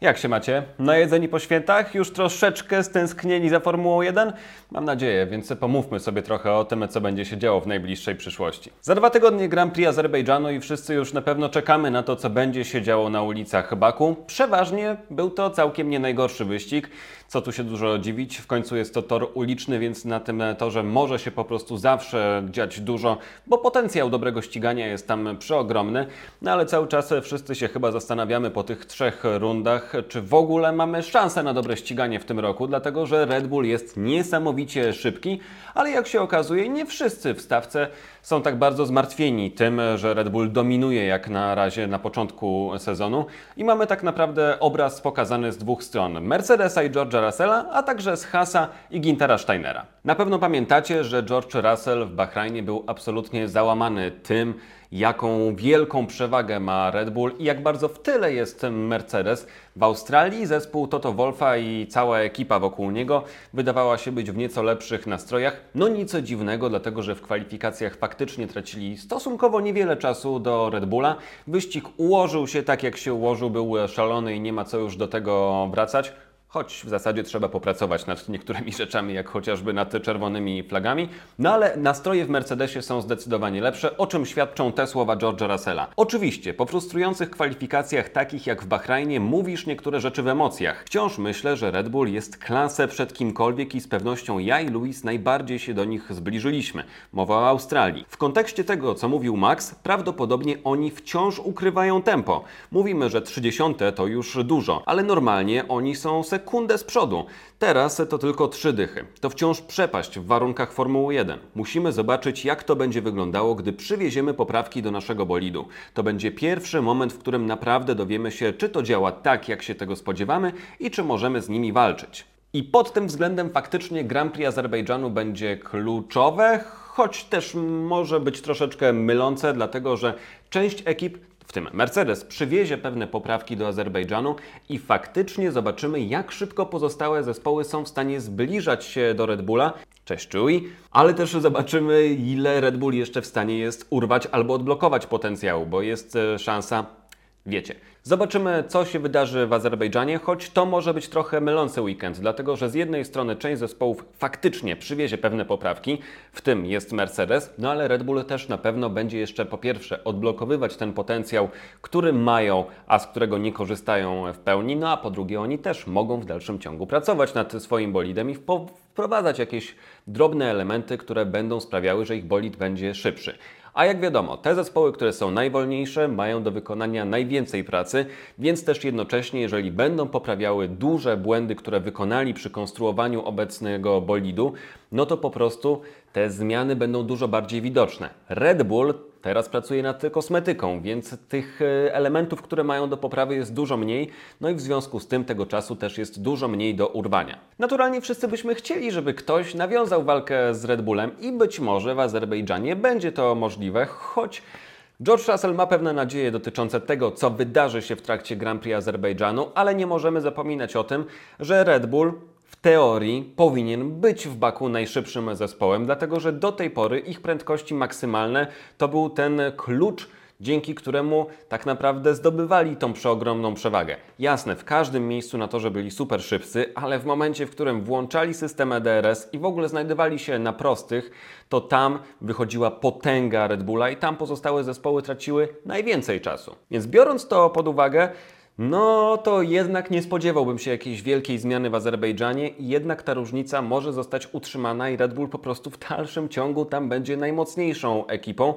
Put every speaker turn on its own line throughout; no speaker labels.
Jak się macie? Najedzeni po świętach? Już troszeczkę stęsknieni za Formułą 1? Mam nadzieję, więc pomówmy sobie trochę o tym, co będzie się działo w najbliższej przyszłości. Za dwa tygodnie Grand Prix Azerbejdżanu i wszyscy już na pewno czekamy na to, co będzie się działo na ulicach Baku. Przeważnie był to całkiem nie najgorszy wyścig. Co tu się dużo dziwić? W końcu jest to tor uliczny, więc na tym torze może się po prostu zawsze dziać dużo, bo potencjał dobrego ścigania jest tam przeogromny. No ale cały czas wszyscy się chyba zastanawiamy po tych trzech rundach, czy w ogóle mamy szansę na dobre ściganie w tym roku, dlatego że Red Bull jest niesamowicie szybki, ale jak się okazuje, nie wszyscy w stawce są tak bardzo zmartwieni tym, że Red Bull dominuje jak na razie na początku sezonu i mamy tak naprawdę obraz pokazany z dwóch stron: Mercedesa i George'a Russella, a także z Hasa i Gintera Steinera. Na pewno pamiętacie, że George Russell w Bahrajnie był absolutnie załamany tym, jaką wielką przewagę ma Red Bull i jak bardzo w tyle jest Mercedes. W Australii zespół Toto Wolfa i cała ekipa wokół niego wydawała się być w nieco lepszych nastrojach. No nic dziwnego, dlatego że w kwalifikacjach faktycznie tracili stosunkowo niewiele czasu do Red Bulla. Wyścig ułożył się tak, jak się ułożył, był szalony i nie ma co już do tego wracać choć w zasadzie trzeba popracować nad niektórymi rzeczami, jak chociażby nad czerwonymi flagami. No ale nastroje w Mercedesie są zdecydowanie lepsze, o czym świadczą te słowa George'a Russella. Oczywiście, po frustrujących kwalifikacjach takich jak w Bahrajnie mówisz niektóre rzeczy w emocjach. Wciąż myślę, że Red Bull jest klasę przed kimkolwiek i z pewnością ja i Luis najbardziej się do nich zbliżyliśmy. Mowa o Australii. W kontekście tego, co mówił Max, prawdopodobnie oni wciąż ukrywają tempo. Mówimy, że 30 to już dużo, ale normalnie oni są sekundę z przodu. Teraz to tylko trzy dychy. To wciąż przepaść w warunkach Formuły 1. Musimy zobaczyć, jak to będzie wyglądało, gdy przywieziemy poprawki do naszego bolidu. To będzie pierwszy moment, w którym naprawdę dowiemy się, czy to działa tak, jak się tego spodziewamy i czy możemy z nimi walczyć. I pod tym względem faktycznie Grand Prix Azerbejdżanu będzie kluczowe, choć też może być troszeczkę mylące, dlatego że część ekip w tym Mercedes przywiezie pewne poprawki do Azerbejdżanu i faktycznie zobaczymy, jak szybko pozostałe zespoły są w stanie zbliżać się do Red Bulla. Cześć czuj, ale też zobaczymy, ile Red Bull jeszcze w stanie jest urwać albo odblokować potencjału, bo jest e, szansa wiecie. Zobaczymy, co się wydarzy w Azerbejdżanie, choć to może być trochę mylący weekend, dlatego że z jednej strony część zespołów faktycznie przywiezie pewne poprawki, w tym jest Mercedes, no ale Red Bull też na pewno będzie jeszcze po pierwsze odblokowywać ten potencjał, który mają, a z którego nie korzystają w pełni, no a po drugie oni też mogą w dalszym ciągu pracować nad swoim bolidem i wprowadzać jakieś drobne elementy, które będą sprawiały, że ich bolid będzie szybszy. A jak wiadomo, te zespoły, które są najwolniejsze, mają do wykonania najwięcej pracy, więc też jednocześnie, jeżeli będą poprawiały duże błędy, które wykonali przy konstruowaniu obecnego bolidu, no to po prostu te zmiany będą dużo bardziej widoczne. Red Bull Teraz pracuję nad kosmetyką, więc tych e, elementów, które mają do poprawy jest dużo mniej, no i w związku z tym tego czasu też jest dużo mniej do urwania. Naturalnie wszyscy byśmy chcieli, żeby ktoś nawiązał walkę z Red Bullem i być może w Azerbejdżanie będzie to możliwe, choć George Russell ma pewne nadzieje dotyczące tego, co wydarzy się w trakcie Grand Prix Azerbejdżanu, ale nie możemy zapominać o tym, że Red Bull teorii powinien być w Baku najszybszym zespołem, dlatego że do tej pory ich prędkości maksymalne to był ten klucz dzięki któremu tak naprawdę zdobywali tą przeogromną przewagę. Jasne, w każdym miejscu na torze byli super szybcy, ale w momencie, w którym włączali system EDRS i w ogóle znajdowali się na prostych, to tam wychodziła potęga Red Bulla i tam pozostałe zespoły traciły najwięcej czasu. Więc biorąc to pod uwagę, no to jednak nie spodziewałbym się jakiejś wielkiej zmiany w Azerbejdżanie jednak ta różnica może zostać utrzymana i Red Bull po prostu w dalszym ciągu tam będzie najmocniejszą ekipą.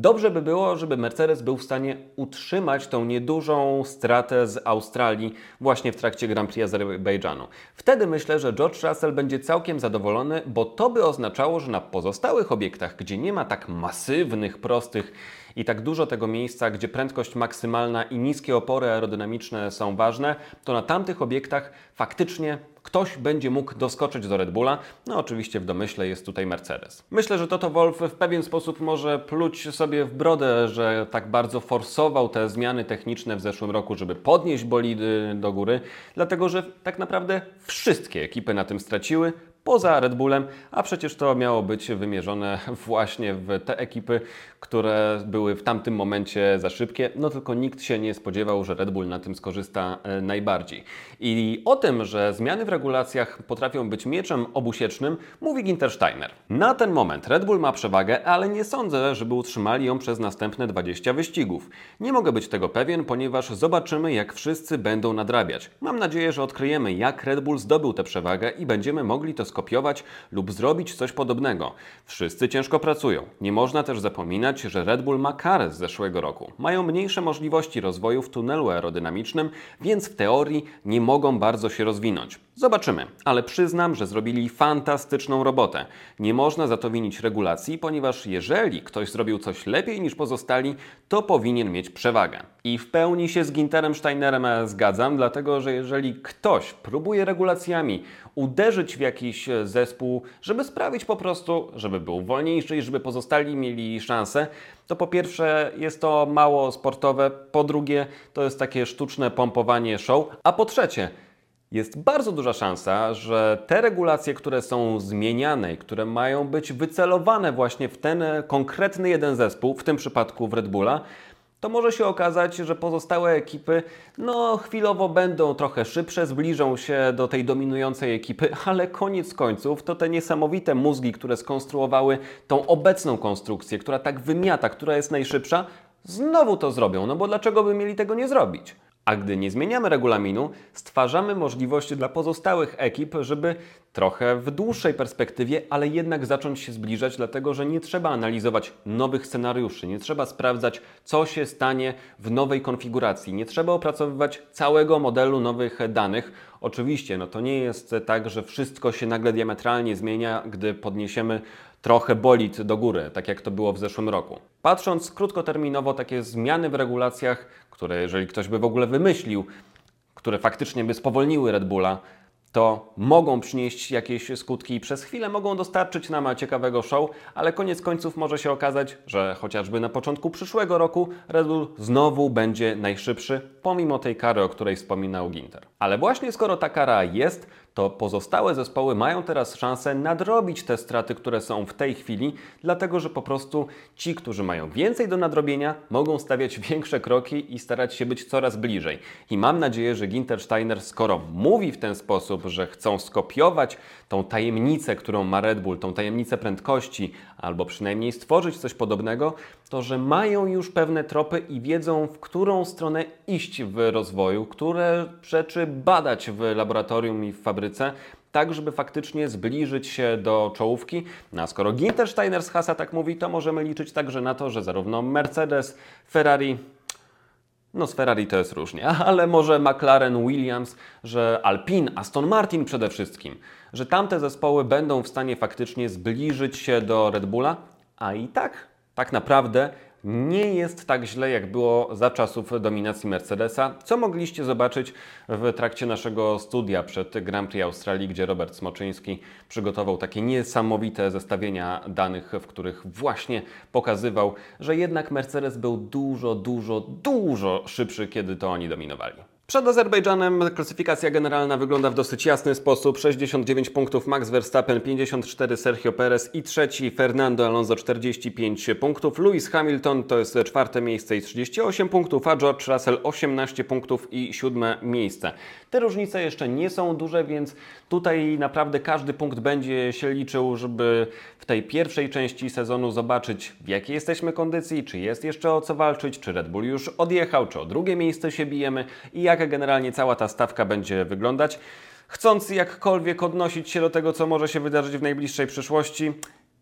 Dobrze by było, żeby Mercedes był w stanie utrzymać tą niedużą stratę z Australii właśnie w trakcie Grand Prix Azerbejdżanu. Wtedy myślę, że George Russell będzie całkiem zadowolony, bo to by oznaczało, że na pozostałych obiektach, gdzie nie ma tak masywnych, prostych i tak dużo tego miejsca, gdzie prędkość maksymalna i niskie opory aerodynamiczne są ważne, to na tamtych obiektach faktycznie ktoś będzie mógł doskoczyć do Red Bulla. No oczywiście w domyśle jest tutaj Mercedes. Myślę, że Toto Wolf w pewien sposób może pluć sobie w brodę, że tak bardzo forsował te zmiany techniczne w zeszłym roku, żeby podnieść bolidy do góry, dlatego że tak naprawdę wszystkie ekipy na tym straciły, poza Red Bullem, a przecież to miało być wymierzone właśnie w te ekipy, które były w tamtym momencie za szybkie, no tylko nikt się nie spodziewał, że Red Bull na tym skorzysta e, najbardziej. I o tym, że zmiany w regulacjach potrafią być mieczem obusiecznym, mówi Ginter Steiner. Na ten moment Red Bull ma przewagę, ale nie sądzę, żeby utrzymali ją przez następne 20 wyścigów. Nie mogę być tego pewien, ponieważ zobaczymy, jak wszyscy będą nadrabiać. Mam nadzieję, że odkryjemy, jak Red Bull zdobył tę przewagę i będziemy mogli to skopiować lub zrobić coś podobnego. Wszyscy ciężko pracują. Nie można też zapominać, że Red Bull ma karę z zeszłego roku. Mają mniejsze możliwości rozwoju w tunelu aerodynamicznym, więc w teorii nie mogą bardzo się rozwinąć. Zobaczymy, ale przyznam, że zrobili fantastyczną robotę. Nie można za to winić regulacji, ponieważ jeżeli ktoś zrobił coś lepiej niż pozostali, to powinien mieć przewagę. I w pełni się z Ginterem Steinerem zgadzam, dlatego że jeżeli ktoś próbuje regulacjami uderzyć w jakiś zespół, żeby sprawić po prostu, żeby był wolniejszy i żeby pozostali mieli szansę, to po pierwsze jest to mało sportowe, po drugie to jest takie sztuczne pompowanie show, a po trzecie jest bardzo duża szansa, że te regulacje, które są zmieniane i które mają być wycelowane właśnie w ten konkretny jeden zespół, w tym przypadku w Red Bulla, to może się okazać, że pozostałe ekipy no chwilowo będą trochę szybsze, zbliżą się do tej dominującej ekipy, ale koniec końców to te niesamowite mózgi, które skonstruowały tą obecną konstrukcję, która tak wymiata, która jest najszybsza, znowu to zrobią, no bo dlaczego by mieli tego nie zrobić? A gdy nie zmieniamy regulaminu, stwarzamy możliwość dla pozostałych ekip, żeby trochę w dłuższej perspektywie, ale jednak zacząć się zbliżać, dlatego że nie trzeba analizować nowych scenariuszy, nie trzeba sprawdzać, co się stanie w nowej konfiguracji, nie trzeba opracowywać całego modelu nowych danych. Oczywiście, no to nie jest tak, że wszystko się nagle diametralnie zmienia, gdy podniesiemy trochę bolid do góry, tak jak to było w zeszłym roku. Patrząc krótkoterminowo, takie zmiany w regulacjach, które jeżeli ktoś by w ogóle wymyślił, które faktycznie by spowolniły Red Bulla, to mogą przynieść jakieś skutki i przez chwilę mogą dostarczyć nam ciekawego show, ale koniec końców może się okazać, że chociażby na początku przyszłego roku Red Bull znowu będzie najszybszy, pomimo tej kary, o której wspominał Ginter. Ale właśnie skoro ta kara jest, to pozostałe zespoły mają teraz szansę nadrobić te straty, które są w tej chwili, dlatego że po prostu ci, którzy mają więcej do nadrobienia, mogą stawiać większe kroki i starać się być coraz bliżej. I mam nadzieję, że Ginter Steiner, skoro mówi w ten sposób, że chcą skopiować tą tajemnicę, którą ma Red Bull, tą tajemnicę prędkości, albo przynajmniej stworzyć coś podobnego, to że mają już pewne tropy i wiedzą, w którą stronę iść w rozwoju, które rzeczy badać w laboratorium i w fabryce, tak żeby faktycznie zbliżyć się do czołówki. No a skoro Ginter Steiner z Hasa tak mówi, to możemy liczyć także na to, że zarówno Mercedes, Ferrari, no z Ferrari to jest różnie, ale może McLaren, Williams, że Alpine, Aston Martin przede wszystkim, że tamte zespoły będą w stanie faktycznie zbliżyć się do Red Bulla, a i tak, tak naprawdę nie jest tak źle, jak było za czasów dominacji Mercedesa, co mogliście zobaczyć w trakcie naszego studia przed Grand Prix Australii, gdzie Robert Smoczyński przygotował takie niesamowite zestawienia danych, w których właśnie pokazywał, że jednak Mercedes był dużo, dużo, dużo szybszy, kiedy to oni dominowali. Przed Azerbejdżanem klasyfikacja generalna wygląda w dosyć jasny sposób. 69 punktów Max Verstappen, 54 Sergio Perez i trzeci Fernando Alonso 45 punktów. Lewis Hamilton to jest czwarte miejsce i 38 punktów, a George Russell 18 punktów i siódme miejsce. Te różnice jeszcze nie są duże, więc tutaj naprawdę każdy punkt będzie się liczył, żeby w tej pierwszej części sezonu zobaczyć w jakiej jesteśmy kondycji, czy jest jeszcze o co walczyć, czy Red Bull już odjechał, czy o drugie miejsce się bijemy i jak jak generalnie cała ta stawka będzie wyglądać. Chcąc jakkolwiek odnosić się do tego, co może się wydarzyć w najbliższej przyszłości,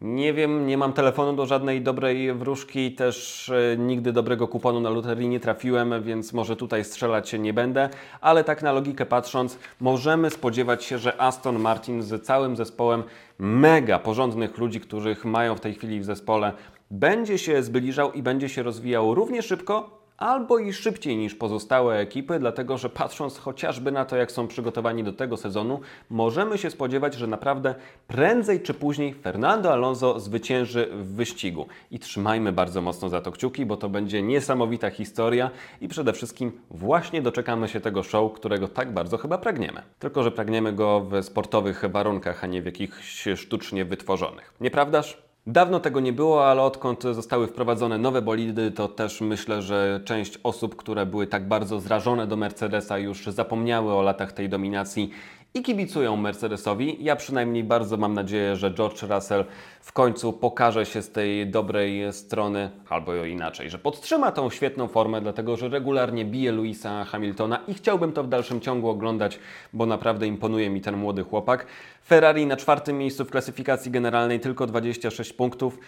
nie wiem, nie mam telefonu do żadnej dobrej wróżki, też e, nigdy dobrego kuponu na loterii nie trafiłem, więc może tutaj strzelać się nie będę, ale tak na logikę patrząc, możemy spodziewać się, że Aston Martin z całym zespołem mega porządnych ludzi, których mają w tej chwili w zespole, będzie się zbliżał i będzie się rozwijał równie szybko, albo i szybciej niż pozostałe ekipy, dlatego że patrząc chociażby na to, jak są przygotowani do tego sezonu, możemy się spodziewać, że naprawdę prędzej czy później Fernando Alonso zwycięży w wyścigu. I trzymajmy bardzo mocno za to kciuki, bo to będzie niesamowita historia i przede wszystkim właśnie doczekamy się tego show, którego tak bardzo chyba pragniemy. Tylko, że pragniemy go w sportowych warunkach, a nie w jakichś sztucznie wytworzonych. Nieprawdaż? Dawno tego nie było, ale odkąd zostały wprowadzone nowe bolidy, to też myślę, że część osób, które były tak bardzo zrażone do Mercedesa, już zapomniały o latach tej dominacji i kibicują Mercedesowi. Ja przynajmniej bardzo mam nadzieję, że George Russell w końcu pokaże się z tej dobrej strony, albo inaczej, że podtrzyma tą świetną formę, dlatego że regularnie bije Louisa Hamiltona i chciałbym to w dalszym ciągu oglądać, bo naprawdę imponuje mi ten młody chłopak. Ferrari na czwartym miejscu w klasyfikacji generalnej, tylko 26 punktów.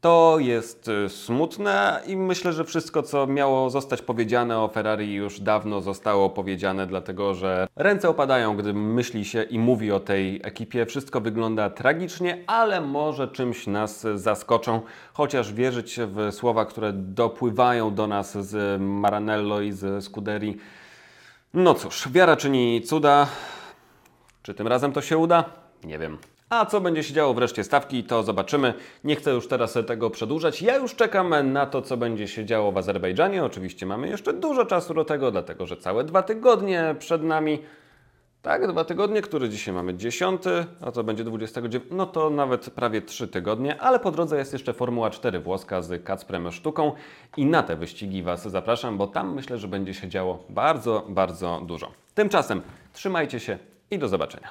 To jest y, smutne i myślę, że wszystko, co miało zostać powiedziane o Ferrari, już dawno zostało powiedziane, dlatego że ręce opadają, gdy myśli się i mówi o tej ekipie. Wszystko wygląda tragicznie, ale może czymś nas zaskoczą, chociaż wierzyć w słowa, które dopływają do nas z Maranello i z Scuderii. No cóż, wiara czyni cuda. Czy tym razem to się uda? Nie wiem. A co będzie się działo wreszcie stawki, to zobaczymy. Nie chcę już teraz tego przedłużać. Ja już czekam na to, co będzie się działo w Azerbejdżanie. Oczywiście mamy jeszcze dużo czasu do tego, dlatego że całe dwa tygodnie przed nami. Tak, dwa tygodnie, który dzisiaj mamy 10, a to będzie 29, no to nawet prawie 3 tygodnie, ale po drodze jest jeszcze Formuła 4 włoska z Kacprem Sztuką i na te wyścigi Was zapraszam, bo tam myślę, że będzie się działo bardzo, bardzo dużo. Tymczasem trzymajcie się i do zobaczenia.